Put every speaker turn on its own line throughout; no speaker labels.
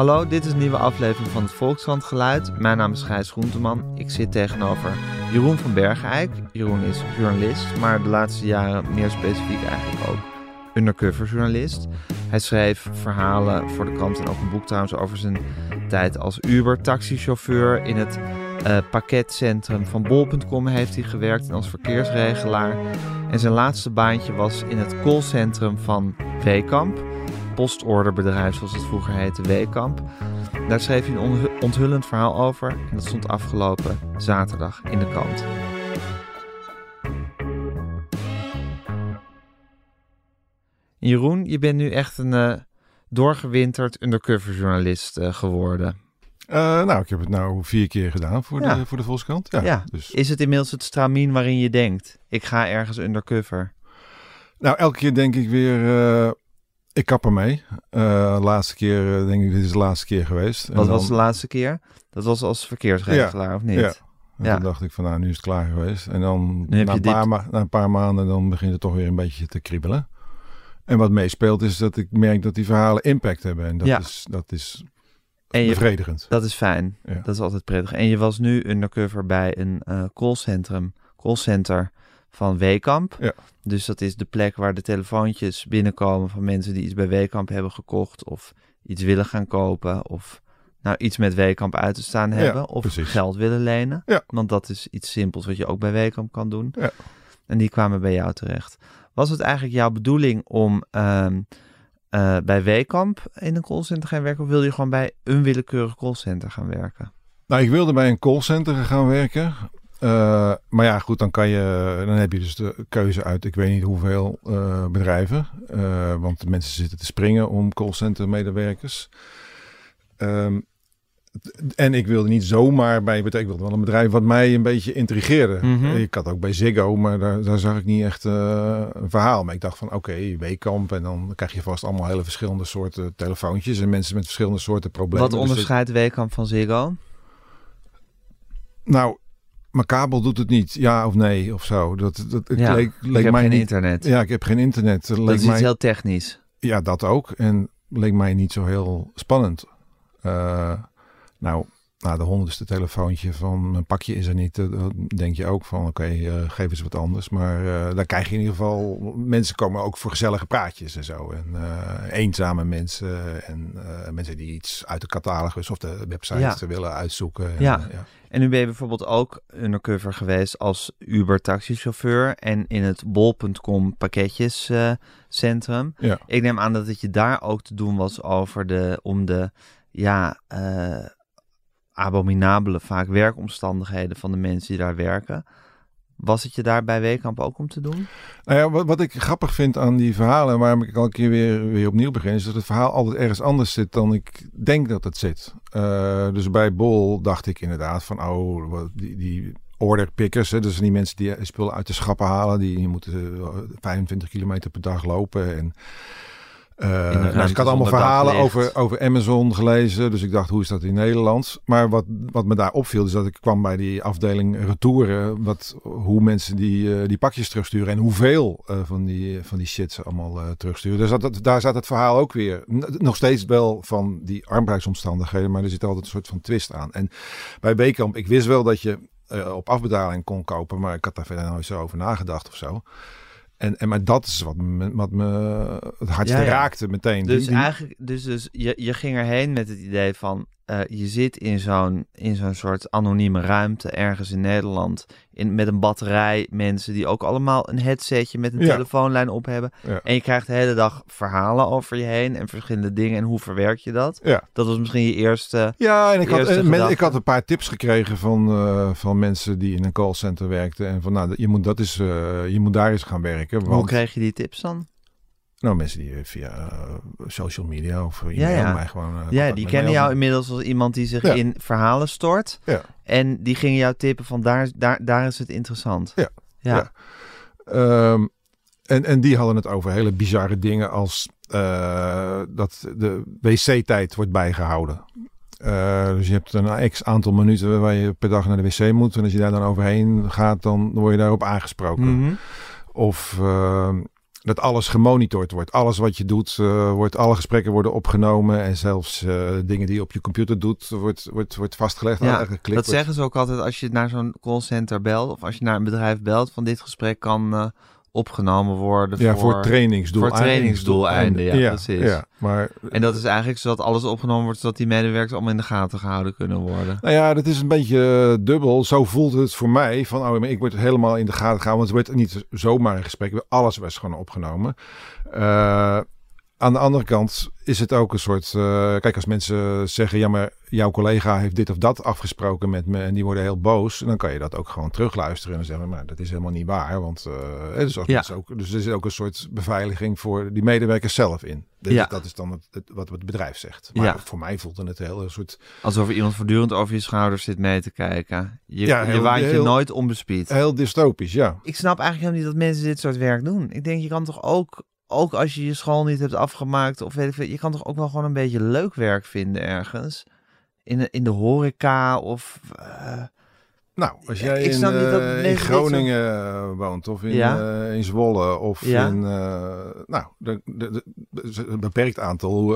Hallo, dit is een nieuwe aflevering van het Volkskrant Geluid. Mijn naam is Gijs Groenteman. Ik zit tegenover Jeroen van Bergeijk. Jeroen is journalist, maar de laatste jaren meer specifiek eigenlijk ook undercover journalist. Hij schreef verhalen voor de krant en ook een boek trouwens over zijn tijd als Uber-taxichauffeur. In het uh, pakketcentrum van bol.com heeft hij gewerkt en als verkeersregelaar. En zijn laatste baantje was in het callcentrum van Weekamp postorderbedrijf, zoals het vroeger heette, Weekamp. Daar schreef hij een onthullend verhaal over en dat stond afgelopen zaterdag in de krant. Jeroen, je bent nu echt een uh, doorgewinterd undercover journalist uh, geworden.
Uh, nou, ik heb het nou vier keer gedaan voor, de, voor de Volkskrant. Ja,
ja. Dus. Is het inmiddels het stramien waarin je denkt, ik ga ergens undercover?
Nou, elke keer denk ik weer, ik kap ermee. Uh, laatste keer, uh, denk ik, dit is de laatste keer geweest.
Wat was de laatste keer? Dat was als verkeersregelaar, of niet?
Ja. En ja. toen dacht ik van, nou, nu is het klaar geweest. En dan na een, paar na een, paar maanden, dan begint het toch weer een beetje te kriebelen. En wat meespeelt is dat ik merk dat die verhalen impact hebben. En dat ja. is, dat is en je, bevredigend.
Dat is fijn. Ja. Dat is altijd prettig. En je was nu undercover bij een uh, callcentrum, callcenter van Weekamp. Ja. Dus dat is de plek waar de telefoontjes binnenkomen van mensen die iets bij Weekamp hebben gekocht of iets willen gaan kopen of nou iets met Weekamp uit te staan hebben of geld willen lenen. Ja. Want dat is iets simpels wat je ook bij Weekamp kan doen. Ja. En die kwamen bij jou terecht. Was het eigenlijk jouw bedoeling om uh, uh, bij Weekamp in een callcenter te gaan werken of wilde je gewoon bij een willekeurig callcenter gaan werken?
Nou, ik wilde bij een callcenter gaan werken. Uh, maar ja, goed, dan kan je, dan heb je dus de keuze uit, ik weet niet hoeveel uh, bedrijven. Uh, want de mensen zitten te springen om callcenter medewerkers. Um, en ik wilde niet zomaar bij, ik wilde wel een bedrijf wat mij een beetje intrigeerde. Mm -hmm. Ik had ook bij Ziggo, maar daar, daar zag ik niet echt een verhaal. Maar ik dacht van oké, okay, Weekamp en dan krijg je vast allemaal hele verschillende soorten telefoontjes en mensen met verschillende soorten problemen.
Wat dus onderscheidt dus Weekamp van Ziggo?
Nou, mijn kabel doet het niet, ja of nee of zo. Dat, dat
ja, leek, leek ik heb mij geen niet, internet.
Ja, ik heb geen internet.
Dat leek is mij, heel technisch.
Ja, dat ook. En leek mij niet zo heel spannend. Uh, nou, na de honderdste telefoontje van mijn pakje is er niet, dan denk je ook van oké, okay, uh, eh, geef eens wat anders. Maar uh, daar krijg je in ieder geval, mensen komen ook voor gezellige praatjes en zo. En uh, eenzame mensen en mensen die iets uit de catalogus of de website willen uitzoeken. En,
ja. ja. En nu ben je bijvoorbeeld ook undercover geweest als Uber taxichauffeur en in het bol.com pakketjescentrum. ja. Ik neem aan dat het je daar ook te doen was over de, om de, ja, abominabele vaak werkomstandigheden van de mensen die daar werken. Was het je daar bij Weekamp ook om te doen?
Nou ja, wat, ik grappig vind aan die verhalen, waarom ik een keer weer, weer opnieuw begin, is dat het verhaal altijd ergens anders zit dan ik denk dat het zit. Uh, dus bij Bol dacht ik inderdaad van, oh, die, die orderpickers, hè, dus die mensen die spullen uit de schappen halen, die, die moeten 25 kilometer per dag lopen en nou, ik had allemaal verhalen over, over Amazon gelezen. Dus ik dacht, hoe is dat in Nederland? Maar wat, wat me daar opviel, is dat ik kwam bij die afdeling retouren. Wat, hoe mensen die, uh, die pakjes terugsturen. En hoeveel uh, van, die, van die shit ze allemaal terugsturen. Dus dat, daar zat het verhaal ook weer. Nog steeds wel van die arbeidsomstandigheden. Maar er zit altijd een soort van twist aan. En bij Weekamp, ik wist wel dat je op afbetaling kon kopen. Maar ik had daar verder nooit zo over nagedacht of zo. En, en maar dat is wat me, wat me het hardste raakte meteen.
Dus eigenlijk, dus, dus je, je ging erheen met het idee van uh, je zit in zo'n, in zo'n soort anonieme ruimte ergens in Nederland. In, met een batterij mensen die ook allemaal een headsetje met een telefoonlijn op hebben. En je krijgt de hele dag verhalen over je heen en verschillende dingen. En hoe verwerk je dat? Dat was misschien je eerste.
Ja, en ik, had, en, ik had een paar tips gekregen van, uh, van mensen die in een callcenter werkten. En van nou, je moet, dat is, uh, je moet daar eens gaan werken. Want...
Hoe kreeg je die tips dan?
Nou, mensen die eh, via uh, social media of e-mail ja, ja. mij gewoon...
Ja, die kennen jou inmiddels als iemand die zich in verhalen stort. Ja. En die gingen jou tippen van daar, daar, daar is het interessant.
Ja. ja. Um, en, en die hadden het over hele bizarre dingen als uh, dat de wc-tijd wordt bijgehouden. dus je hebt een x aantal minuten waar je per dag naar de wc moet. En als je daar dan overheen gaat, dan word je daarop aangesproken. Mm -hmm. Of... Ehm, dat alles gemonitord wordt. Alles wat je doet, eh, wordt, alle gesprekken worden opgenomen. En zelfs eh, dingen die je op je computer doet, wordt, wordt, wordt vastgelegd.
Ja, dat
wordt-
zeggen ze ook altijd als je naar zo'n callcenter belt of als je naar een bedrijf belt van dit gesprek kan eh, opgenomen worden
Ja,
voor,
voor trainingsdoeleinden.
voor trainingsdoeleinden, ja, precies.
Ja, maar
En dat is eigenlijk zodat alles opgenomen wordt zodat die medewerkers allemaal in de gaten gehouden kunnen worden.
Nou ja, dat is een beetje eh, dubbel. Zo voelt het voor mij. Van, oh, ik word helemaal in de gaten gehouden. Want het werd niet zomaar een gesprek. Alles was gewoon opgenomen. Eh, aan de andere kant is het ook een soort... eh, kijk, als mensen zeggen... Ja, maar jouw collega heeft dit of dat afgesproken met me... en die worden heel boos... dan kan je dat ook gewoon terugluisteren... en zeggen... maar dat is helemaal niet waar. Want eh, dus, als
Ja.
ook, dus er zit ook een soort beveiliging... voor die medewerkers zelf in. Dat,
Ja.
is, dat is dan het, het- wat het bedrijf zegt. Maar
Ja.
voor mij voelt het heel een soort...
Alsof er iemand voortdurend over je schouders zit mee te kijken. Je,
Ja,
je
heel-
waait je nooit onbespied.
Heel dystopisch, ja.
Ik snap eigenlijk helemaal niet dat mensen dit soort werk doen. Ik denk, je kan toch ook, ook als je je school niet hebt afgemaakt, of weet ik veel, je kan toch ook wel gewoon een beetje leuk werk vinden ergens. In de, in de horeca of... eh,
Nou, als jij in, eh, in Groningen eh, woont of in,
Ja.
eh, in Zwolle of
Ja.
in, nou, de, de, een beperkt aantal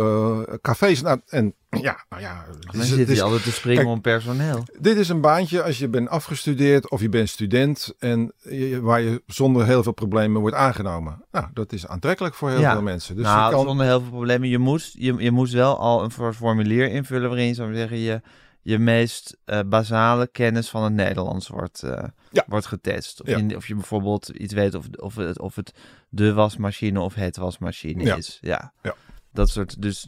cafés. Nou, en ja, nou ja,
dan zit je
is-
altijd te springen
kijk,
om personeel.
dit is een baantje als je bent afgestudeerd of je bent student en je, waar je zonder heel veel problemen wordt aangenomen. Nou, dat is aantrekkelijk voor heel
Ja.
veel mensen. Dus
nou,
je kan,
zonder heel veel problemen. Je moest, je, je moest wel al een soort formulier invullen waarin je zou zeggen je, je meest eh, basale kennis van het Nederlands wordt, eh,
Ja.
wordt getest. Of,
Ja.
je, of je bijvoorbeeld iets weet of, of, het, of het de wasmachine of het wasmachine
Ja.
is. Ja. Dat soort, dus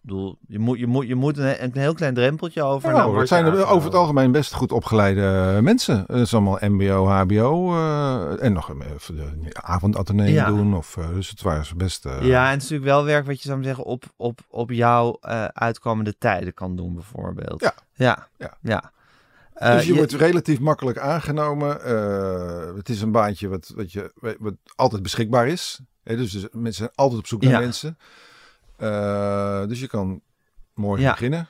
bedoel, je moet, je moet, je moet een, een heel klein drempeltje over.
Nou, het zijn er over het
aangehouden.
algemeen best goed opgeleide mensen. Het is allemaal mbo, hbo eh, en nog een even de
Ja.
doen. Of, eh, dus het best... eh,
Ja, en het is natuurlijk wel werk wat je zou zeggen op, op, op jouw eh, uitkomende tijden kan doen, bijvoorbeeld.
Ja.
Ja.
Ja.
ja. Eh,
dus je, wordt relatief makkelijk aangenomen. Eh, het is een baantje wat, wat, je, wat altijd beschikbaar is. Dus, dus mensen zijn altijd op zoek naar
Ja.
mensen. Eh, dus je kan morgen
Ja.
beginnen.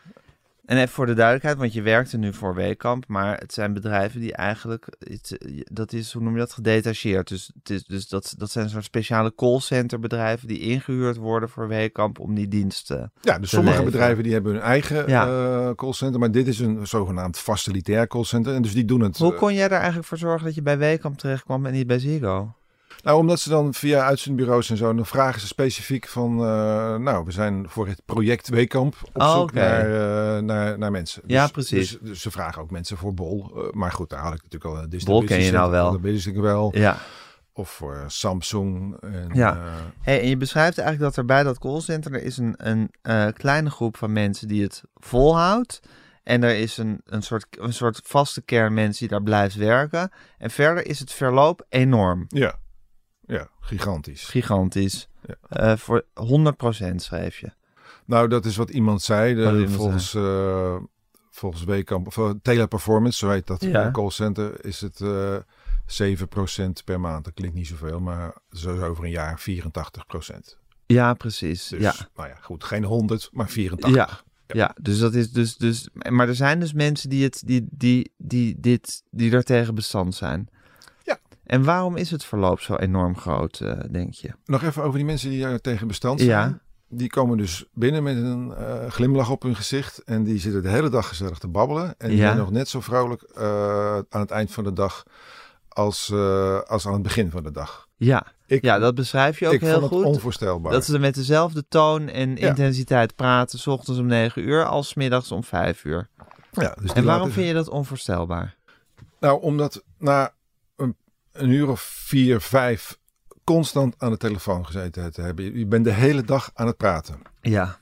En even voor de duidelijkheid, want je werkt er nu voor Weekamp, maar het zijn bedrijven die eigenlijk, het, dat is, hoe noem je dat, gedetacheerd. Dus, het is, dus dat, dat zijn soort speciale callcenter bedrijven die ingehuurd worden voor Weekamp om die diensten.
Ja, dus sommige
leveren.
bedrijven die hebben hun eigen
Ja.
eh, callcenter. Maar dit is een zogenaamd facilitair callcenter. En dus die doen het...
Hoe
eh,
kon jij daar eigenlijk voor zorgen dat je bij Weekamp terecht kwam en niet bij Ziggo?
Nou, omdat ze dan via uitzendbureaus en zo, dan vragen ze specifiek van, eh, nou, we zijn voor het project Weekamp op
Oh,
zoek naar, eh, naar, naar mensen.
Ja,
Dus-
precies.
Dus, dus ze vragen ook mensen voor Bol. Eh, maar goed, daar had ik natuurlijk al een
Bol ken je nou wel.
Dat wist ik wel.
Ja.
Of voor Samsung. En,
Ja. Hey, en je beschrijft eigenlijk dat er bij dat callcenter er is een, een kleine groep van mensen die het volhoudt. En er is een, een, soort, een soort vaste kern mensen die daar blijft werken. En verder is het verloop enorm.
ja. Ja, gigantisch.
Gigantisch.
Ja.
Eh, voor 100% schreef je.
Nou, dat is wat iemand zei. De-
iemand
volgens, eh volgens Weekamp, of eh, Teleperformance, zo heet dat
Ja.
callcenter, is het eh 7% per maand. Dat klinkt niet zoveel, maar zo over een jaar 84%.
Ja, precies.
Dus,
ja.
nou ja, goed, geen 100, maar 84.
Ja. Ja, dus dat is dus, dus. Maar er zijn dus mensen die, het, die, die, die, dit, die er tegen bestand zijn. En waarom is het verloop zo enorm groot, eh, denk je?
Nog even over die mensen die daar tegen bestand zijn.
Ja.
Die komen dus binnen met een eh, glimlach op hun gezicht. En die zitten de hele dag gezellig te babbelen. En die
Ja.
zijn nog net zo vrolijk eh, aan het eind van de dag als, als aan het begin van de dag.
Ja,
Ik,
ja dat beschrijf je ook
ik
heel
vond het
goed.
onvoorstelbaar.
Dat ze met dezelfde toon en
Ja.
intensiteit praten, s ochtends om 9 uur als middags om 5 uur.
ja, dus
En waarom vind je dat onvoorstelbaar?
Nou, omdat na een, uur of vier, vijf constant aan de telefoon gezeten te hebben. Je- bent de hele dag aan het praten.
Ja,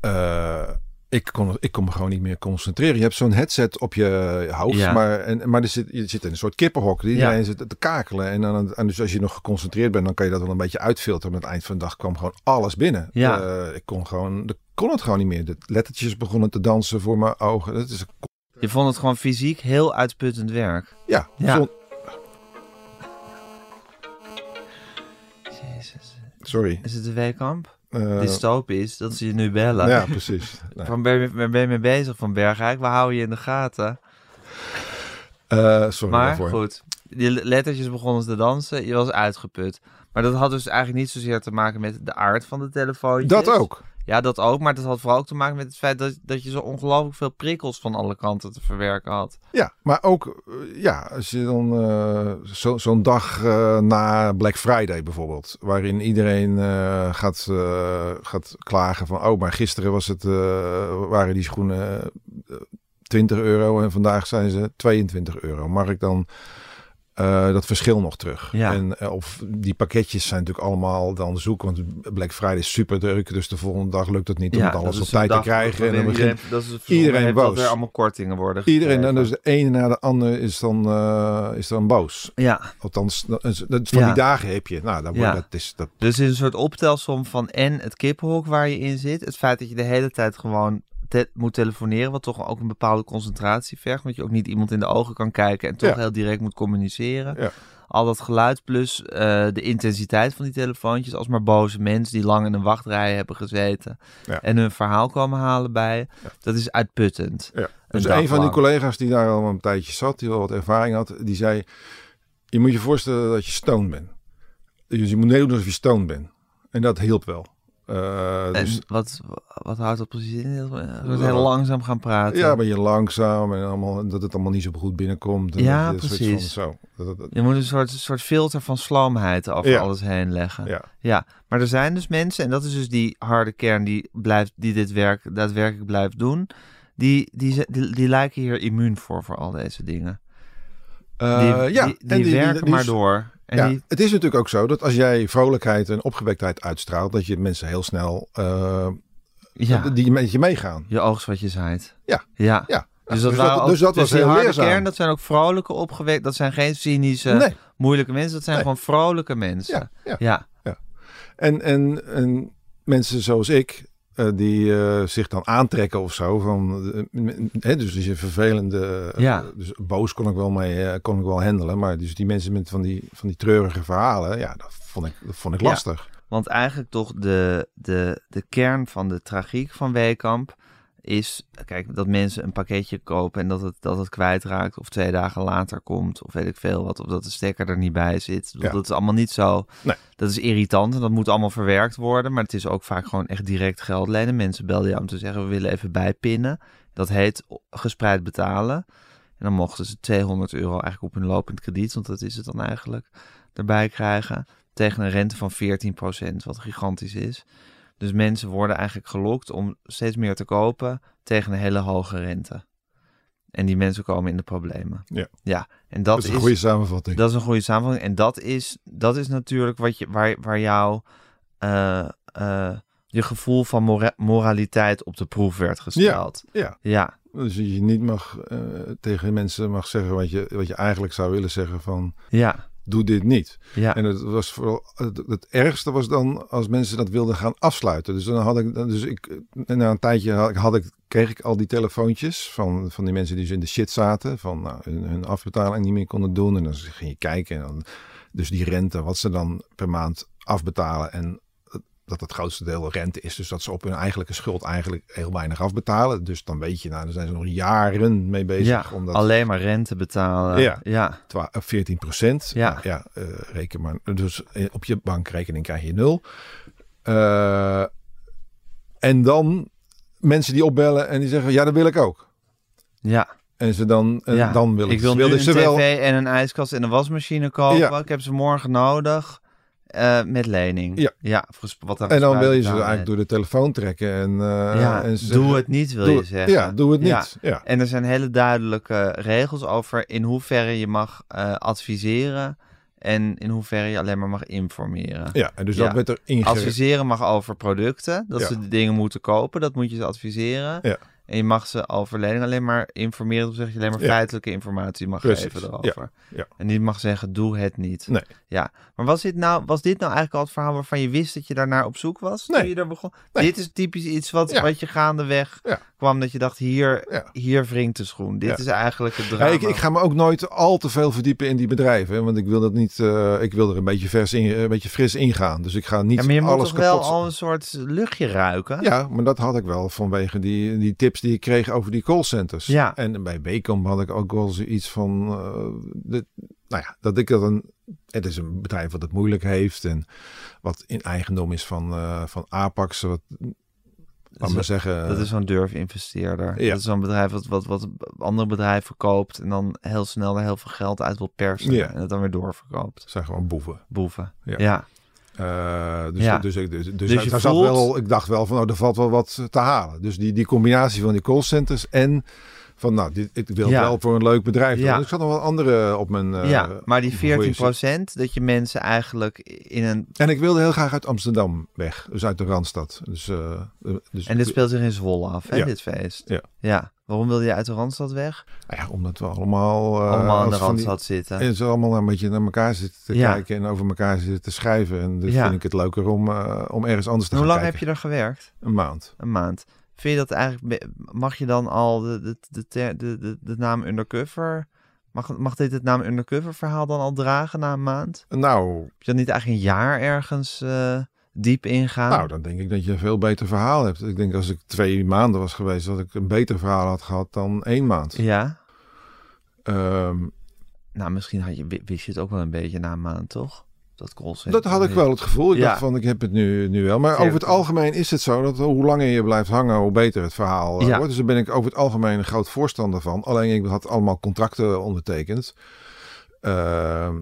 Eh, ik, kon, ik kon me gewoon niet meer concentreren. Je hebt zo'n headset op je hoofd,
Ja.
maar, en, maar er zit, je zit in een soort kippenhok. Iedereen zit te kakelen. En, dan, en dus als je nog geconcentreerd bent, dan kan je dat wel een beetje uitfilteren. Aan het eind van de dag kwam gewoon alles binnen.
Ja.
Eh, ik kon, gewoon, ik kon het gewoon niet meer. De lettertjes begonnen te dansen voor mijn ogen. Dat is,
je vond het gewoon fysiek heel uitputtend werk.
ja,
Ja.
zon- sorry.
Is het de weekamp?
Eh,
Dystopisch, dat ze je nu bellen.
ja, precies. Nou,
Van ben je, ben je mee bezig van Bergijk? We houden je in de gaten.
eh, sorry
Maar
daarvoor.
goed, die lettertjes begonnen te dansen. Je was uitgeput. Maar dat had dus eigenlijk niet zozeer te maken met de aard van de telefoontjes.
Dat ook.
Ja, dat ook. Maar dat had vooral ook te maken met het feit dat, dat je zo ongelooflijk veel prikkels van alle kanten te verwerken had.
Ja, maar ook eh, ja, als je dan eh, zo- zo'n dag eh, na Black Friday bijvoorbeeld, waarin iedereen gaat, gaat klagen van, oh, maar gisteren was het, waren die schoenen eh, 20 euro en vandaag zijn ze 22 euro. Mag ik dan eh, dat verschil nog terug?
Ja.
En, eh, of die pakketjes zijn natuurlijk allemaal dan zoeken, want Black Friday is super druk, dus de volgende dag lukt het niet om het alles op tijd te krijgen. En dan begint
iedereen, dat is het
iedereen
heeft dat
boos.
er allemaal kortingen worden
Iedereen,
gegeven.
dan dus de ene na de andere is dan, eh, is dan boos.
Ja,
Althans, dat van
Ja.
die dagen heb je. Nou, dat,
Ja.
dat is dat.
dus is een soort optelsom van en het kippenhok waar je in zit. Het feit dat je de hele tijd gewoon te- moet telefoneren, wat toch ook een bepaalde concentratie vergt. Want je ook niet iemand in de ogen kan kijken en toch
Ja.
heel direct moet communiceren.
Ja.
Al dat geluid plus eh, de intensiteit van die telefoontjes. Als maar boze mensen die lang in een wachtrij hebben gezeten.
Ja.
En hun verhaal komen halen bij. Dat is uitputtend. Een
Dus een van die collega's die daar al een tijdje zat, die wel wat ervaring had, die zei: Je moet je voorstellen dat je stoned bent. Dus je moet doen alsof je stoned bent. En dat hielp wel.
En
dus,
wat, wat houdt dat precies in? We moeten heel langzaam gaan praten.
ja, ben je langzaam en allemaal, dat het allemaal niet zo goed binnenkomt. En
Ja,
dat je
precies.
Van, zo. Dat- dat- dat-
Je moet een soort, soort filter van sloomheid over
Ja.
alles heen leggen.
ja.
Ja, maar er zijn dus mensen, en dat is dus die harde kern die, blijft, die dit werk daadwerkelijk blijft doen, die, die, die lijken hier immuun voor, voor al deze dingen. Die,
Eh, ja,
die,
en
die werken maar door. En
ja,
die,
het is natuurlijk ook zo dat als jij vrolijkheid en opgewektheid uitstraalt, dat je mensen heel snel eh,
ja,
die met je meegaan.
je oogst wat je zaait.
Ja.
Ja.
Ja.
Dus
Dus
dat, ook-
dus dat was
die
heel
harde
leerzaam.
kern, dat zijn ook vrolijke opgewekt. Dat zijn geen cynische,
Nee.
moeilijke mensen. Dat zijn
Nee.
gewoon vrolijke mensen.
Ja, ja.
ja.
En, en, en mensen zoals ik, eh, die eh, zich dan aantrekken of zo. Van, eh, dus die vervelende.
Ja.
Dus boos kon ik wel mee, kon ik wel handelen. Maar dus die mensen met van die, van die treurige verhalen, ja, dat vond ik, dat vond ik
Ja.
lastig.
Want eigenlijk toch de, de, de kern van de tragiek van Weekamp is, kijk, dat mensen een pakketje kopen en dat het, dat het kwijtraakt of twee dagen later komt of weet ik veel wat, of dat de stekker er niet bij zit.
Ja.
Dat is allemaal niet zo,
Nee.
dat is irritant en dat moet allemaal verwerkt worden, maar het is ook vaak gewoon echt direct geld lenen. Mensen belden jou om te zeggen, we willen even bijpinnen. Dat heet gespreid betalen. En dan mochten ze 200 euro eigenlijk op hun lopend krediet, want dat is het dan eigenlijk, erbij krijgen. Tegen een rente van 14%, wat gigantisch is. Dus mensen worden eigenlijk gelokt om steeds meer te kopen tegen een hele hoge rente. En die mensen komen in de problemen.
Ja.
ja. En dat,
Dat is
is,
een goede samenvatting.
dat is een goede samenvatting. En dat is, dat is natuurlijk wat je, waar, waar jouw eh, eh, je gevoel van mora- moraliteit op de proef werd gesteld.
Ja,
ja.
dus je niet mag eh, tegen mensen mag zeggen wat je, wat je eigenlijk zou willen zeggen van
ja.
Doe dit niet.
ja.
En het was vooral het, het ergste was dan als mensen dat wilden gaan afsluiten. Dus dan had ik, dus ik, na een tijdje had, ik- had ik, kreeg ik al die telefoontjes van, van die mensen die zo in de shit zaten, van nou, hun, hun afbetaling niet meer konden doen. En dan ging je kijken en dan, dus die rente, wat ze dan per maand afbetalen en dat het grootste deel rente is. Dus dat ze op hun eigenlijke schuld eigenlijk heel weinig afbetalen. Dus dan weet je, nou, daar zijn ze nog jaren mee bezig.
ja.
omdat
Alleen maar rente betalen.
Ja.
ja.
twa- 14 procent.
Ja.
ja eh, reken maar. Dus eh, op je bankrekening krijg je nul. Eh, en dan mensen die opbellen en die zeggen, ja, dat wil ik ook.
ja.
En ze dan, en
Ja,
dan willen
ik wil
ze,
nu een
ze
tv
wel.
en een ijskast en een wasmachine kopen.
Ja.
Ik heb ze morgen nodig eh, met lening.
Ja.
ja wat
En dan wil je ze eigenlijk door de telefoon trekken. En, eh,
Ja,
en ze
doe het niet, wil
doe-
je zeggen.
Ja, doe het niet.
Ja. En er zijn hele duidelijke regels over in hoeverre je mag eh, adviseren en in hoeverre je alleen maar mag informeren.
Ja, en dus dat werd er ingeregeld.
Adviseren mag over producten, dat ze de dingen moeten kopen, dat moet je ze adviseren.
Ja.
En je mag ze over lening alleen maar informeren, of zeg je alleen maar
Ja.
feitelijke informatie mag
Precies.
geven erover.
Ja.
En niet mag zeggen, doe het niet.
Nee.
Ja, maar was dit, nou, was dit nou eigenlijk al het verhaal waarvan je wist dat je daarnaar op zoek was?
Nee.
Toen je er begon?
Nee.
Dit is typisch iets wat, wat je gaandeweg
Ja.
Kwam, dat je dacht, hier,
Ja.
hier wringt de schoen. Dit
Ja.
is eigenlijk het
Ja,
drama.
ik, ik ga me ook nooit al te veel verdiepen in die bedrijven. hè, Want ik wil dat niet. eh, ik wil er een beetje, vers in, een beetje fris ingaan. Dus ik ga niet
ja, maar je moet
alles
toch wel
kapot.
al een soort luchtje ruiken?
Ja, maar dat had ik wel vanwege die, die tips die ik kreeg over die callcenters.
Ja.
En bij Becom had ik ook wel zoiets van. de, nou ja, dat ik dat een het is een bedrijf wat het moeilijk heeft en wat in eigendom is van, uh, van Apax. Wat, laat maar zeggen.
Dat is zo'n durf-investeerder.
Ja.
Dat is zo'n bedrijf wat, wat, wat andere bedrijven koopt en dan heel snel er heel veel geld uit wil persen
Ja.
en het dan weer doorverkoopt.
Het zijn gewoon boeven.
Boeven.
Ja.
Ja.
Eh, dus,
Ja.
dus, ik- dus, dus,
Dus
hij-
je
zat wel, ik dacht wel van, oh, er valt wel wat te halen. Dus die, die combinatie van die callcenters en van, nou, dit, ik wil
Ja.
wel voor een leuk bedrijf. doen.
Ja.
Ik zat nog wel andere op mijn... eh,
ja, maar die
voor
14
je
dat je mensen eigenlijk in een...
En ik wilde heel graag uit Amsterdam weg, dus uit de Randstad. Dus, eh, eh, dus
En dit speelt zich in Zwolle af, hè,
Ja.
dit feest.
Ja.
ja. Waarom wilde je uit de Randstad weg?
nou ja, omdat we allemaal... eh,
Allemaal aan de
die-
Randstad zitten.
En ze allemaal een beetje naar elkaar zitten te kijken en over elkaar zitten te schrijven. En dus vind ik het leuker om, eh, om ergens anders te
Hoe
gaan
lang heb je er gewerkt?
Een maand.
Een maand. Vind je dat eigenlijk... Mag je dan al de, de, de, de, de naam Undercover... Mag, mag dit het naam Undercover verhaal dan al dragen na een maand?
Nou,
Heb je dan niet eigenlijk een jaar ergens eh, diep ingaan?
nou, dan denk ik dat je een veel beter verhaal hebt. Ik denk als ik twee maanden was geweest, dat ik een beter verhaal had gehad dan één maand.
Ja?
Ehm,
Nou, misschien had je, wist je het ook wel een beetje na een maand, toch? Dat callcenter.
dat had ik wel het gevoel. Ik
Ja.
dacht van, ik heb het nu, nu wel. Maar over het algemeen is het zo dat hoe langer je blijft hangen, hoe beter het verhaal eh,
Ja.
wordt. Dus daar ben ik over het algemeen een groot voorstander van. Alleen ik had allemaal contracten ondertekend. Ehm,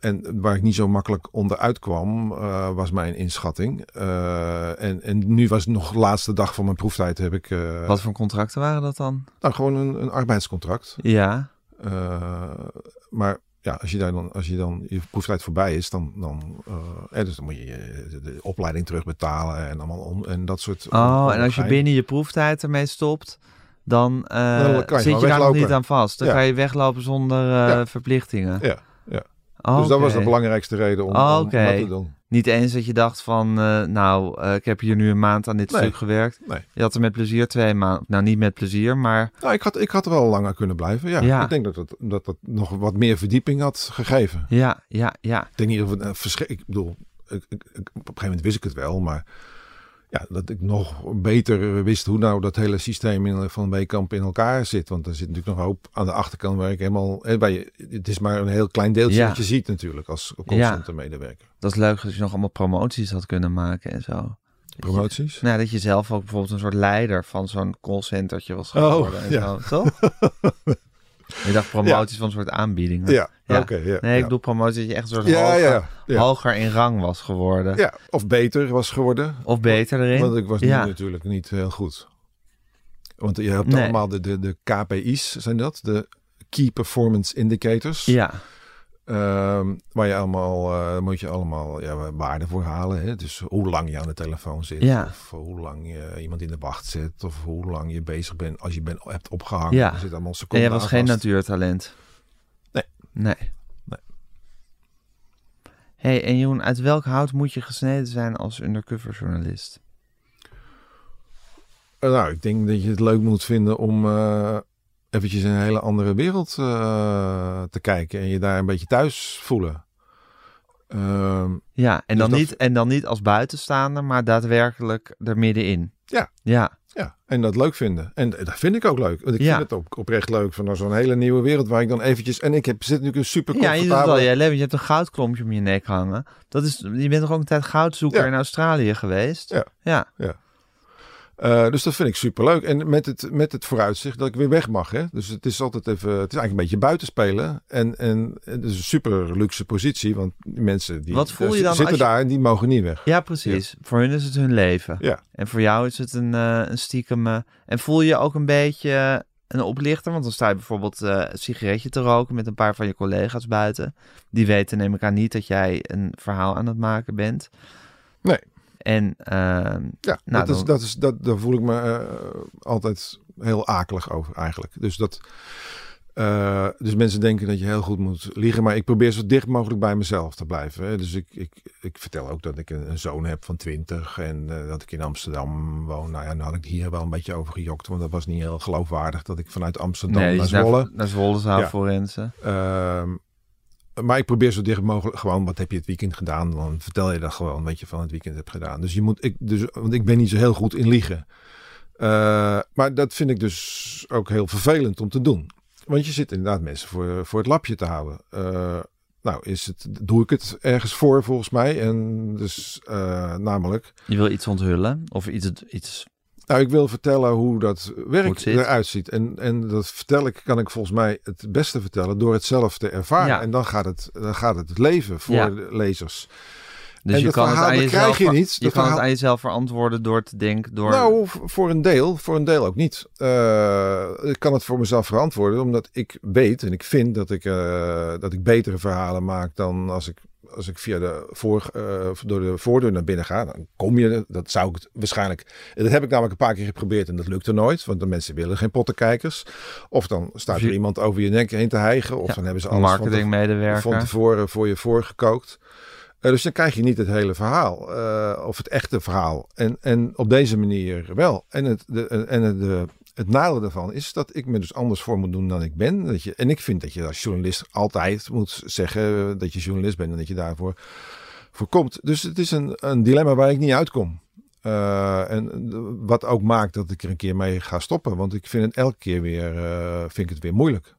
en waar ik niet zo makkelijk onderuit kwam, eh, was mijn inschatting. Eh, en, en nu was het nog de laatste dag van mijn proeftijd. Heb ik
Wat voor contracten waren dat dan?
nou, gewoon een, een arbeidscontract.
Ja.
Maar ja, als je, daar dan, als je dan je proeftijd voorbij is, dan, dan, eh, eh, dus dan moet je je- de, opleiding terugbetalen en allemaal om, en dat soort.
Oh, en als je binnen je proeftijd ermee stopt, dan, eh,
Dan kan je
zit je daar nog niet aan vast. Dan
Ja.
kan je weglopen zonder
Ja.
verplichtingen.
Ja, ja.
Oh,
Dus dat was de belangrijkste reden om,
Oh,
om- dat te doen.
Niet eens dat je dacht van, eh, nou, eh, ik heb hier nu een maand aan dit
Nee.
stuk gewerkt.
Nee.
Je had er met plezier twee maanden. Nou, niet met plezier, maar
Nou, ik had, ik had er wel langer kunnen blijven. Ja,
Ja.
ik denk dat het, dat het nog wat meer verdieping had gegeven.
ja, ja, ja.
Ik denk niet of het een verschil. Ik bedoel, ik- op een gegeven moment wist ik het wel, maar ja, dat ik nog beter wist hoe nou dat hele systeem in, van Weekamp in elkaar zit. Want er zit natuurlijk nog een hoop aan de achterkant waar ik helemaal. Waar je, het is maar een heel klein deeltje
Ja.
wat je ziet natuurlijk als callcenter medewerker.
Dat is leuk dat je nog allemaal promoties had kunnen maken en zo. Dat je-
Promoties?
Nou, dat je zelf ook bijvoorbeeld een soort leider van zo'n callcentertje was
Oh,
geworden. en
ja.
zo, toch? je dacht promoties van een soort aanbiedingen.
Ja,
Ja.
oké. ja,
Nee, ik bedoel promoties dat je echt een soort hoger, in rang was geworden.
ja, of beter was geworden.
Of beter erin.
Want ik was nu natuurlijk niet heel goed. Want je hebt
Nee.
allemaal de, de, de KPI's, zijn dat? De Key Performance Indicators.
Ja,
Ehm, waar je allemaal, eh, moet je allemaal ja, waarden voor halen. Hè? Dus hoe lang je aan de telefoon zit.
Ja.
Of hoe lang je iemand in de wacht zit. Of hoe lang je bezig bent als je bent, hebt opgehangen.
Ja.
Er zit allemaal
en
seconden
jij was geen natuurtalent.
Nee.
Nee.
Nee.
hey, en Jeroen, uit welk hout moet je gesneden zijn als undercover journalist?
Eh, nou, ik denk dat je het leuk moet vinden om eh, eventjes in een hele andere wereld eh, te kijken. En je daar een beetje thuis voelen. Ehm,
Ja, en,
Dus
dan
dat-
niet, en dan niet als buitenstaander, maar daadwerkelijk er middenin.
Ja.
Ja,
Ja, en dat leuk vinden. En dat vind ik ook leuk. Want ik
Ja.
vind het ook oprecht leuk van zo'n hele nieuwe wereld waar ik dan eventjes... En ik heb, zit natuurlijk een super
ja je al je leven. Je hebt een goudklompje om je nek hangen. Dat is, je bent toch ook een tijd goudzoeker
Ja.
in Australië geweest?
Ja.
Ja,
Eh, dus dat vind ik super leuk. En met het, met het vooruitzicht dat ik weer weg mag. Hè? Dus het is altijd even. Het is eigenlijk een beetje buitenspelen. En, en het is een super luxe positie. Want die mensen die
Wat voel je
eh,
dan
zitten
je-
daar en die mogen niet weg.
Ja, precies. Voor hun is het hun leven.
Ja.
En voor jou is het een, eh, een stiekem... eh, en voel je ook een beetje een oplichter? Want dan sta je bijvoorbeeld eh, een sigaretje te roken met een paar van je collega's buiten. Die weten neem ik aan niet dat jij een verhaal aan het maken bent. En ehm,
Ja,
Nou,
dat is,
dan-
dat is, dat, daar voel ik me eh, altijd heel akelig over eigenlijk. Dus dat. eh, dus mensen denken dat je heel goed moet liegen, maar ik probeer zo dicht mogelijk bij mezelf te blijven. Hè. Dus ik, ik, ik vertel ook dat ik een, een zoon heb van 20 en eh, dat ik in Amsterdam woon. Nou ja, nu had ik hier wel een beetje over gejokt, want dat was niet heel geloofwaardig dat ik vanuit Amsterdam
nee,
naar Zwolle.
Naar, naar Zwolle zou
Ja.
forensen.
Ehm, maar ik probeer zo dicht mogelijk gewoon, wat heb je het weekend gedaan? Dan vertel je dat gewoon wat je van het weekend hebt gedaan. Dus je moet, ik, dus, want ik ben niet zo heel goed in liegen. Eh, maar dat vind ik dus ook heel vervelend om te doen. Want je zit inderdaad mensen voor, voor het lapje te houden. Eh, nou, is het, doe ik het ergens voor volgens mij. En dus uh, namelijk.
Je wil iets onthullen of iets. iets...
Nou, ik wil vertellen hoe dat werk eruit ziet. En, en dat vertel ik, kan ik volgens mij het beste vertellen door het zelf te ervaren. En dan gaat het, dan gaat het, leven voor de lezers.
Dus je kan, het aan, jezelf, je, niet. je kan het aan jezelf verantwoorden door te denken. Door...
Nou, voor een deel, voor een deel ook niet. Uh, ik kan het voor mezelf verantwoorden, omdat ik weet en ik vind dat ik, uh, dat ik betere verhalen maak dan als ik, als ik via de voor, uh, door de voordeur naar binnen ga. Dan kom je, dat zou ik waarschijnlijk. Dat heb ik namelijk een paar keer geprobeerd en dat lukte nooit, want de mensen willen geen pottenkijkers. Of dan staat er iemand over je nek heen te hijgen, of dan hebben ze alles
marketingmedewerker
van, tevoren voor je voorgekookt. Uh, dus dan krijg je niet het hele verhaal, uh, of het echte verhaal. En, en op deze manier wel. En, het, de, en de, het nadeel daarvan is dat ik me dus anders voor moet doen dan ik ben. Dat je, en ik vind dat je als journalist altijd moet zeggen dat je journalist bent en dat je daarvoor voor komt. Dus het is een, een dilemma waar ik niet uitkom. Uh, en wat ook maakt dat ik er een keer mee ga stoppen. Want ik vind het elke keer weer, vind ik het weer moeilijk.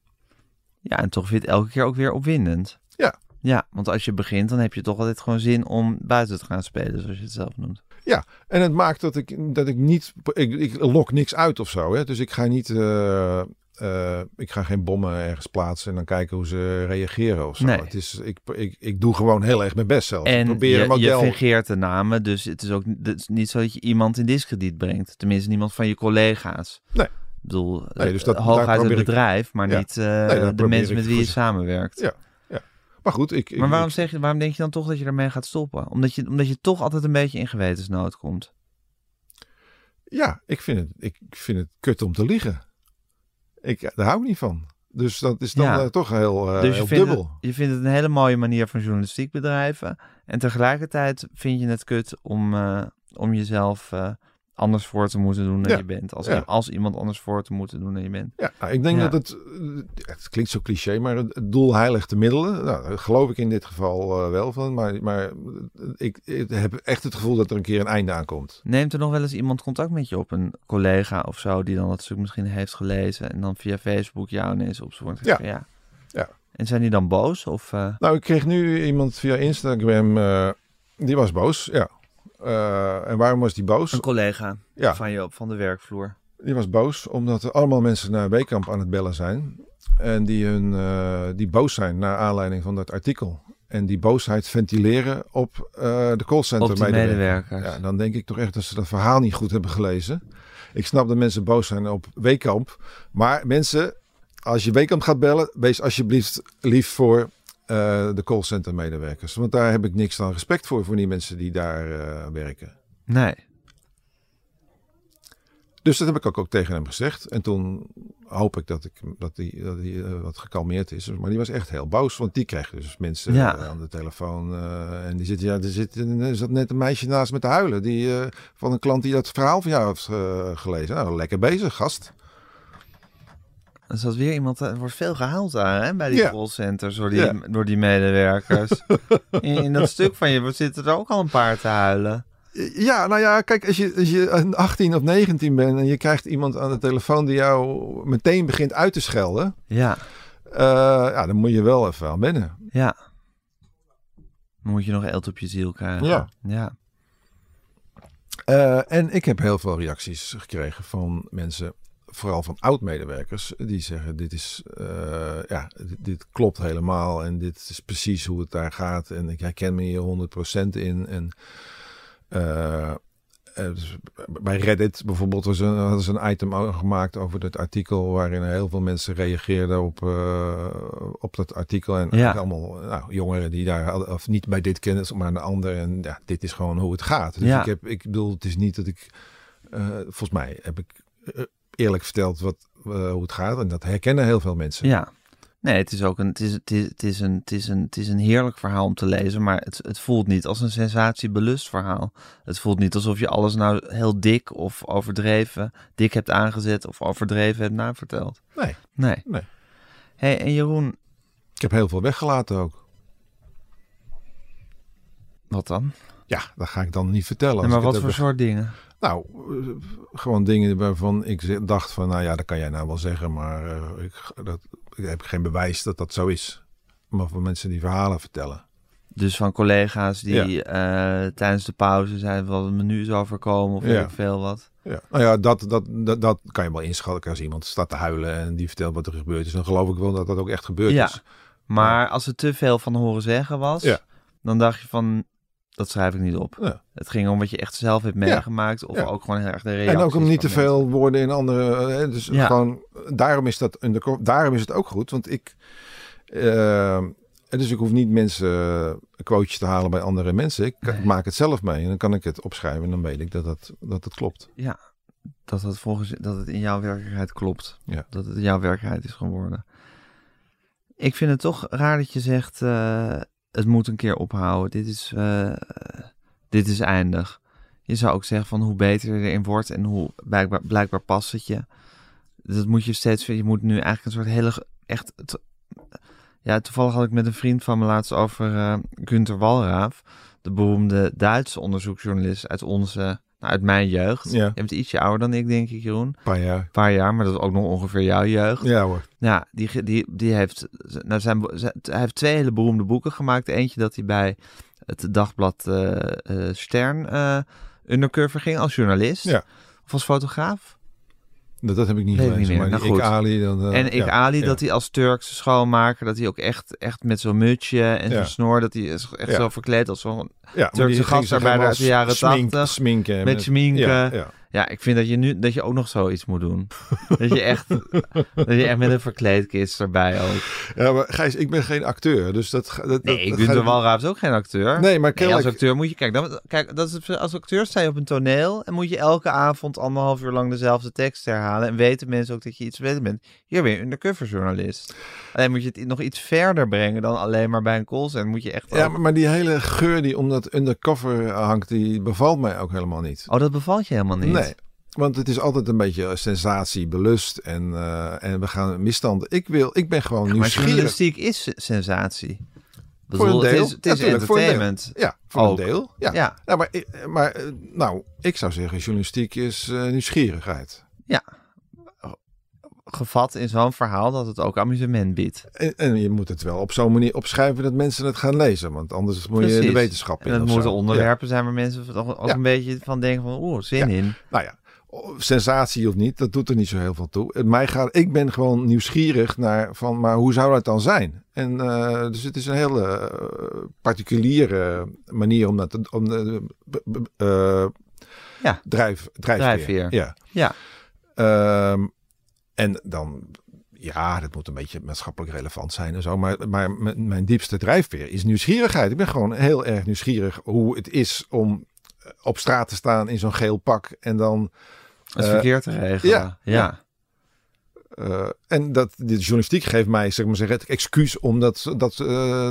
Ja, en toch vind je het elke keer ook weer opwindend.
Ja,
ja, want als je begint, dan heb je toch altijd gewoon zin om buiten te gaan spelen, zoals je het zelf noemt.
Ja, en het maakt dat ik, dat ik niet, ik, ik lok niks uit of zo. Hè? Dus ik ga niet, uh, uh, ik ga geen bommen ergens plaatsen en dan kijken hoe ze reageren of zo. Nee. Het is, ik, ik, ik doe gewoon heel erg mijn best zelf.
En
ik probeer
je,
model...
je fingeert de namen, dus het is ook het is niet zo dat je iemand in discrediet brengt. Tenminste, niemand van je collega's.
Nee.
Ik bedoel, nee, dus dat, uit het bedrijf, maar niet uh, nee, de mensen met wie je samenwerkt.
Ja. Maar goed, ik...
maar waarom, zeg je, waarom denk je dan toch dat je ermee gaat stoppen? Omdat je, omdat je toch altijd een beetje in gewetensnood komt.
Ja, ik vind het, ik vind het kut om te liegen. Ik, daar hou ik niet van. Dus dat is dan toch heel, uh, dus heel dubbel.
Het, je vindt het een hele mooie manier van journalistiek bedrijven. En tegelijkertijd vind je het kut om, uh, om jezelf anders voor te moeten doen dan je bent. Als, als iemand anders voor te moeten doen dan je bent.
Ja, nou, ik denk dat het, het klinkt zo cliché, maar het doel heiligt de middelen. Nou, geloof ik in dit geval uh, wel van. Maar, maar ik, ik, heb echt het gevoel dat er een keer een einde aankomt.
Neemt er nog wel eens iemand contact met je op, een collega of zo, die dan dat stuk misschien heeft gelezen en dan via Facebook jou ineens opzoekt?
Ja. ja. ja.
En zijn die dan boos? Of, uh...
Nou, ik kreeg nu iemand via Instagram, uh, die was boos, ja. Uh, en waarom was die boos?
Een collega ja. van je op van de werkvloer.
Die was boos omdat er allemaal mensen naar Weekamp aan het bellen zijn. En die, hun, uh, die boos zijn naar aanleiding van dat artikel. En die boosheid ventileren op uh, de callcenter
op medewerkers.
Ja, dan denk ik toch echt dat ze dat verhaal niet goed hebben gelezen. Ik snap dat mensen boos zijn op Weekamp. Maar mensen, als je Weekamp gaat bellen, wees alsjeblieft lief voor de callcenter medewerkers. Want daar heb ik niks dan respect voor, voor die mensen die daar uh, werken.
Nee.
Dus dat heb ik ook, ook tegen hem gezegd. En toen hoop ik dat, ik, dat die, dat die uh, wat gekalmeerd is. Maar die was echt heel boos, want die kreeg dus mensen ja. aan de telefoon. en die zit, ja, er, zit, er zat net een meisje naast met te huilen. Die, van een klant die dat verhaal van jou heeft gelezen. Nou, lekker bezig, gast.
Er zat weer iemand, er wordt veel gehaald daar hè, bij die callcenters door die, door die medewerkers. in, in, dat stuk van je zitten er ook al een paar te huilen.
Ja, nou ja, kijk, als je, als je 18 of 19 bent en je krijgt iemand aan de telefoon die jou meteen begint uit te schelden.
Ja.
Uh, ja, dan moet je wel even aan binnen.
Ja. Dan moet je nog eld op je ziel krijgen.
Ja.
ja.
Uh, en ik heb heel veel reacties gekregen van mensen vooral van oud-medewerkers, die zeggen: Dit is, uh, ja, dit, klopt helemaal en dit is precies hoe het daar gaat. En ik herken me hier 100% in. En uh, dus bij Reddit bijvoorbeeld was een, hadden ze een item gemaakt over het artikel waarin heel veel mensen reageerden op, uh, op dat artikel. En ja. allemaal nou, jongeren die daar of niet bij dit kennen, maar een ander. En ja, dit is gewoon hoe het gaat. Dus ja. ik, heb, ik bedoel, het is niet dat ik, uh, volgens mij heb ik eerlijk verteld wat, uh, hoe het gaat. En dat herkennen heel veel mensen.
Ja. Nee, het is ook een, het is, het is, het is een, het is een, het is een heerlijk verhaal om te lezen, maar het, het voelt niet als een sensatiebelust verhaal. Het voelt niet alsof je alles nou heel dik of overdreven dik hebt aangezet of overdreven hebt naverteld.
Nee.
Nee.
nee.
Hey, en Jeroen.
Ik heb heel veel weggelaten ook.
Wat dan?
Ja, dat ga ik dan niet vertellen.
Nee, maar wat voor soort dingen?
Nou, gewoon dingen waarvan ik dacht van, nou ja, dat kan jij nou wel zeggen, maar uh, ik, dat, ik heb geen bewijs dat dat zo is. maar van mensen die verhalen vertellen.
Dus van collega's die eh, tijdens de pauze zeiden wat het menu is overkomen of
Ja.
veel wat.
Ja. Nou ja, dat, dat, dat, dat kan je wel inschatten. Als iemand staat te huilen en die vertelt wat er gebeurd is, dan geloof ik wel dat dat ook echt gebeurd
Ja.
is.
Maar als er te veel van horen zeggen was, dan dacht je van, dat schrijf ik niet op.
Ja.
Het ging om wat je echt zelf hebt meegemaakt of
Ja.
ook gewoon heel erg de reacties
En ook om niet te
mensen.
veel woorden in andere. eh, Dus
Ja.
gewoon, daarom is dat undercover. Daarom is het ook goed, want ik. eh, dus ik hoef niet mensen eh, quotejes te halen bij andere mensen. Ik
Nee.
maak het zelf mee en dan kan ik het opschrijven en dan weet ik dat het, dat het klopt.
Ja, dat het volgens dat het in jouw werkelijkheid klopt.
Ja.
Dat het jouw werkelijkheid is geworden. Ik vind het toch raar dat je zegt, het moet een keer ophouden. Dit is, eh, dit is eindig. Je zou ook zeggen van hoe beter je erin wordt en hoe blijkbaar, blijkbaar past het je. Dat moet je steeds, je moet nu eigenlijk een soort hele, echt, ja, toevallig had ik met een vriend van me laatst over eh Günther Walraaf, de beroemde Duitse onderzoeksjournalist uit onze, nou, uit mijn jeugd.
Ja.
Je bent ietsje ouder dan ik, denk ik, Jeroen. Een
paar jaar.
paar jaar, maar dat is ook nog ongeveer jouw jeugd.
Ja hoor.
Ja, die, die, die heeft, nou zijn, zijn- hij heeft twee hele beroemde boeken gemaakt. Eentje dat hij bij het dagblad eh, eh, Stern eh undercover ging als journalist.
Ja.
Of als fotograaf.
Dat, dat heb ik niet
ik
gelezen.
niet meer.
Maar
Nou,
ik. Ali dan. eh,
en ik
ja,
Ali,
ja.
dat hij als Turkse schoonmaker, dat hij ook echt, echt met zo'n mutsje en zo'n snor, dat hij is echt zo verkleed als zo'n Turkse gastarbeider uit de jaren
smink-
80.
Sminken. en
met schminken.
Ja,
ik vind dat je nu dat je ook nog zoiets moet doen. dat je echt dat je echt met een verkleedkist erbij ook.
ja, maar Gijs, ik ben geen acteur. Dus dat, dat,
Nee,
dat,
Gunther
gaat-
Walraaf is ook geen acteur.
Nee, maar
Nee, als acteur moet je kijk, dan, kijk dat is, als acteur sta je op een toneel en moet je elke avond anderhalf uur lang dezelfde tekst herhalen en weten mensen ook dat je iets weten bent. Hier ben je undercover journalist. Alleen moet je het nog iets verder brengen dan alleen maar bij een callcenter. Moet je echt.
Ja,
ook-
maar die hele geur die om dat undercover hangt, die bevalt mij ook helemaal niet.
Oh, dat bevalt je helemaal niet.
Nee, want het is altijd een beetje sensatie, belust en, eh, en we gaan misstanden. Ik, wil, ik ben gewoon
Maar
nieuwsgierig.
journalistiek is sensatie.
Voor een
bedoel,
deel.
Het is, het is
voor deel.
entertainment.
Ja, voor
Ook.
een deel. Ja.
Ja.
Ja, maar, ik- maar eh, nou, ik zou zeggen, journalistiek is eh, nieuwsgierigheid.
Gevat in zo'n verhaal dat het ook amusement biedt.
En, en je moet het wel op zo'n manier opschrijven dat mensen het gaan lezen. Want anders moet je de wetenschap in.
En dat moeten onderwerpen zijn waar mensen toch ook
Ja.
een beetje van denken van oeh, zin
Ja.
in.
Nou ja, sensatie of niet, dat doet er niet zo heel veel toe. Het Mij gaat, ik ben gewoon nieuwsgierig naar van, maar hoe zou dat dan zijn? En eh, dus het is een hele eh, particuliere manier om dat te, om de eh,
Ja.
drijf, drijfveer.
Drijfveer.
Ja.
Ja.
Ehm, en dan, ja, dat moet een beetje maatschappelijk relevant zijn en zo. Maar, maar mijn, diepste drijfveer is nieuwsgierigheid. Ik ben gewoon heel erg nieuwsgierig hoe het is om eh, op straat te staan in zo'n geel pak en dan
Het
Eh,
verkeer te regelen.
ja,
Ja.
ja. Eh, en dat de journalistiek geeft mij zeg maar zeggen, het excuus om dat, dat eh,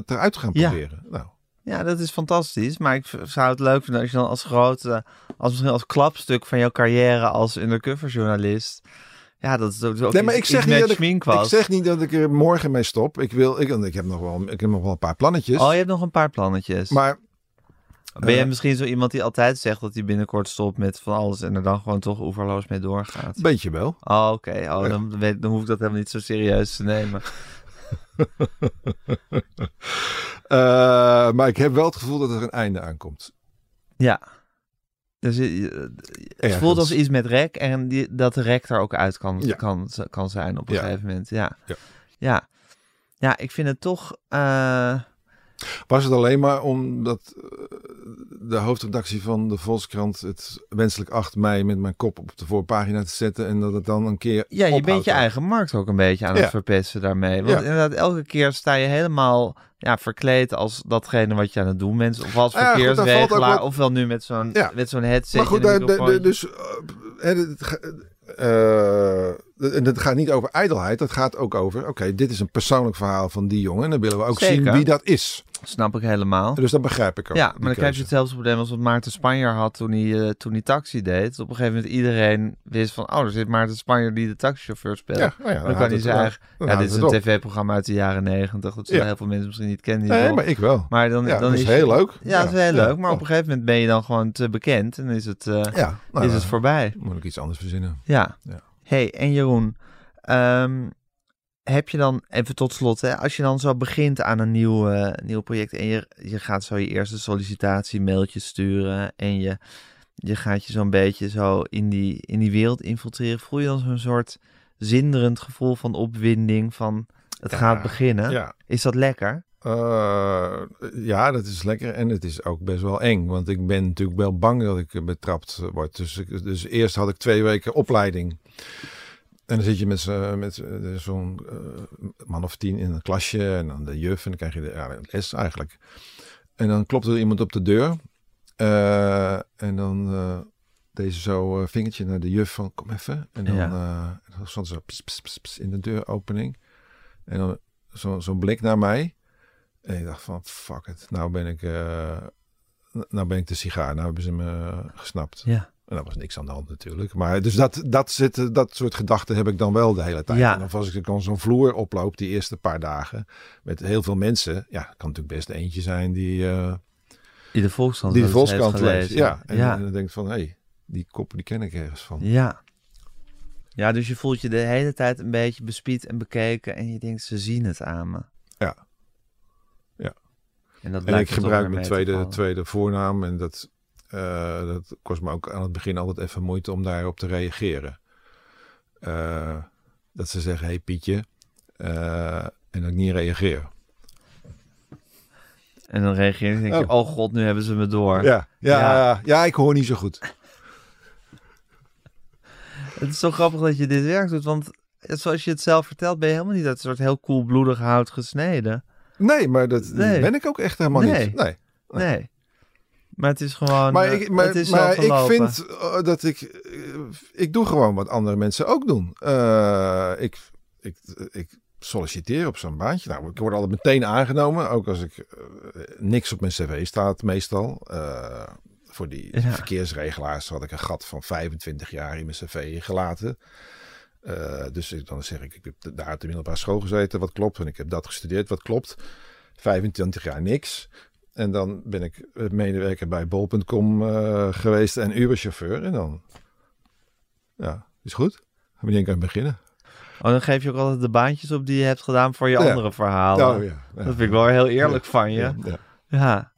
eruit te gaan
Ja.
proberen. Nou,
Ja, dat is fantastisch. Maar ik zou het leuk vinden als je dan als grote, als misschien als klapstuk van jouw carrière als undercover journalist. Ja, dat is ook,
nee, maar ik zeg, niet dat ik, ik zeg niet dat ik er morgen mee stop. Ik, wil, ik, ik, heb nog wel, ik heb nog wel een paar plannetjes.
Oh, je hebt nog een paar plannetjes.
Maar
ben je
eh,
misschien zo iemand die altijd zegt dat hij binnenkort stopt met van alles en er dan gewoon toch oeverloos mee doorgaat?
beetje wel.
Oh, oké. Oh, dan, weet, dan hoef ik dat helemaal niet zo serieus te nemen.
Eh, maar ik heb wel het gevoel dat er een einde aankomt.
Ja. Dus je- het
Ergens.
voelt als iets met rek en die, dat de rek er ook uit kan,
Ja.
kan, kan zijn op een
Ja.
gegeven moment. Ja.
Ja.
ja. Ja, ik vind het toch... eh,
Was het alleen maar omdat eh, de hoofdredactie van de Volkskrant het wenselijk 8 mei met mijn kop op de voorpagina te zetten en dat het dan een keer
ja, je bent je eigen markt ook een beetje aan het verpesten daarmee. Want
Ja.
inderdaad, elke keer sta je helemaal ja, verkleed als datgene wat je aan het doen bent. Of als
Ah ja,
verkeersregelaar,
wat-
ofwel nu met zo'n met zo'n headset.
Maar goed, daar, dus eh, eh, en het gaat niet over ijdelheid. Het gaat ook over, oké, dit is een persoonlijk verhaal van die jongen. En dan willen we ook
Zeker.
zien wie dat is.
Snap ik helemaal.
Dus dat begrijp ik ook.
Ja, maar dan krijg je hetzelfde probleem als wat Maarten Spanjaard had toen hij, eh, toen hij taxi deed. Op een gegeven moment iedereen wist van, oh, er zit Maarten Spanjaard die de taxichauffeur speelt.
Ja, nou ja,
dan, kan hij zeggen,
dan
ja, dit is een tv-programma uit de jaren negentig. Dat zullen
Ja.
heel veel mensen misschien niet kennen.
Nee, maar ik wel.
Maar dan,
Ja,
dan
dat is heel leuk.
Ja, dat is heel leuk. Maar op een gegeven moment ben je dan gewoon te bekend en is het, eh,
nou,
is het voorbij.
Moet ik iets anders verzinnen.
Ja.
Ja.
Hey, en Jeroen, ehm, heb je dan, even tot slot, hè, als je dan zo begint aan een nieuw, eh, nieuw project en je, je gaat zo je eerste sollicitatie mailtjes sturen en je, je gaat je zo'n beetje zo in die, in die wereld infiltreren, voel je dan zo'n soort zinderend gevoel van opwinding van het
Ja,
gaat beginnen?
Ja.
Is dat lekker?
Eh, ja, dat is lekker. En het is ook best wel eng. Want ik ben natuurlijk wel bang dat ik betrapt word. Dus, dus eerst had ik twee weken opleiding. En dan zit je met, met zo'n eh, man of tien in een klasje. En dan de juf. En dan krijg je de ja, les eigenlijk. En dan klopt er iemand op de deur. Eh, en dan eh, deze zo vingertje naar de juf van kom even. En dan,
Ja.
en dan stond ze in de deuropening. En dan zo- zo'n blik naar mij. En ik dacht van, fuck it. Nou ben ik, nou ben ik de sigaar. Nou hebben ze me gesnapt.
Ja.
En daar was niks aan de hand natuurlijk. Maar dus dat, dat, zit, dat soort gedachten heb ik dan wel de hele tijd.
Ja.
En of als ik dan zo'n vloer oploop die eerste paar dagen. Met heel veel mensen. Ja, kan natuurlijk best eentje zijn die, eh,
Die de Volkskrant
die de Volkskrant leest. Ja, en,
ja.
en dan denkt van, hé, hey, die koppen die ken ik ergens van.
Ja. Ja, dus je voelt je de hele tijd een beetje bespied en bekeken en je denkt, ze zien het aan me.
Ja. Ja.
En, dat
En ik gebruik mijn tweede, tweede voornaam. En dat, eh, dat kost me ook aan het begin altijd even moeite om daarop te reageren. Eh, dat ze zeggen, hey Pietje. eh, en dat ik niet reageer.
En dan reageer je en denk je,
Oh.
oh god, nu hebben ze me door.
Ja, ja,
Ja.
ja. ik hoor niet zo goed.
Het is zo grappig dat je dit werk doet, want zoals je het zelf vertelt, ben je helemaal niet een soort heel koelbloedig hout gesneden.
Nee, maar dat
Nee.
ben ik ook echt helemaal
Nee.
niet. Nee. Nee.
Nee. Maar het is gewoon,
Maar,
eh,
ik, maar,
het is
maar ik vind eh, dat ik... eh, ik doe gewoon wat andere mensen ook doen. Ik, ik, ik solliciteer op zo'n baantje. Nou, ik word altijd meteen aangenomen. Ook als ik niks op mijn cv staat meestal. Voor die
Ja.
verkeersregelaars had ik een gat van 25 jaar in mijn cv gelaten. Dus ik, dan zeg ik, ik heb daar op de middelbare school gezeten, wat klopt. En ik heb dat gestudeerd, wat klopt. 25 jaar niks. En dan ben ik eh, medewerker bij bol.com eh, geweest en Uberchauffeur. En dan, ja, is goed. Wanneer kan ik beginnen?
Oh, dan geef je ook altijd de baantjes op die je hebt gedaan voor je
Ja.
andere verhalen.
Oh, ja. Ja.
Dat vind ik wel heel eerlijk van je.
Ja.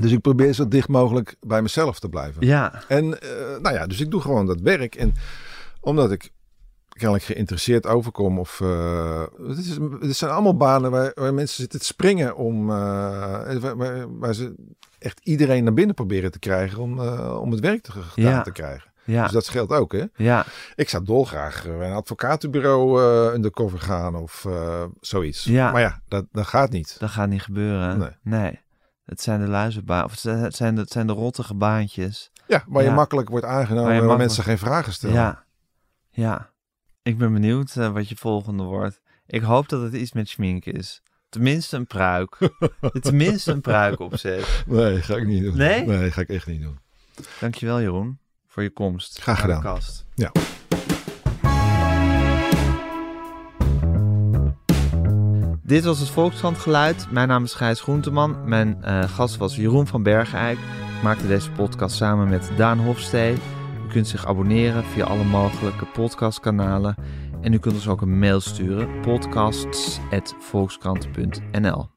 Dus ik probeer zo dicht mogelijk bij mezelf te blijven.
ja.
En eh, nou ja, dus ik doe gewoon dat werk. En omdat ik kennelijk geïnteresseerd overkom. Of, eh, het, is, het zijn allemaal banen waar, waar mensen zitten te springen om. eh, waar, ze echt iedereen naar binnen proberen te krijgen om, eh, om het werk te, gedaan
Ja.
te krijgen.
Ja.
Dus dat scheelt ook, hè?
ja.
Ik zou dolgraag bij een advocatenbureau undercover gaan of zoiets.
Ja.
Maar ja, dat, dat gaat niet.
Dat gaat niet gebeuren.
Nee.
Het zijn de luizenbaan, of het zijn de, het zijn de rottige baantjes.
Ja, waar je makkelijk wordt aangenomen
Waar
mensen geen vragen stellen.
Ja. Ja. Ik ben benieuwd eh, wat je volgende wordt. Ik hoop dat het iets met schmink is. Tenminste een pruik. Tenminste een pruik opzet.
Nee, ga ik niet doen.
Nee?
Nee, ga ik echt niet doen.
Dankjewel Jeroen voor je komst.
Graag
naar de
gedaan.
kast.
Ja.
Dit was het Volkskrant Geluid. Mijn naam is Gijs Groenteman. Mijn eh, gast was Jeroen van Bergeijk. Ik maakte deze podcast samen met Daan Hofstee. U kunt zich abonneren via alle mogelijke podcastkanalen. En u kunt ons ook een mail sturen. podcasts.volkskrant.nl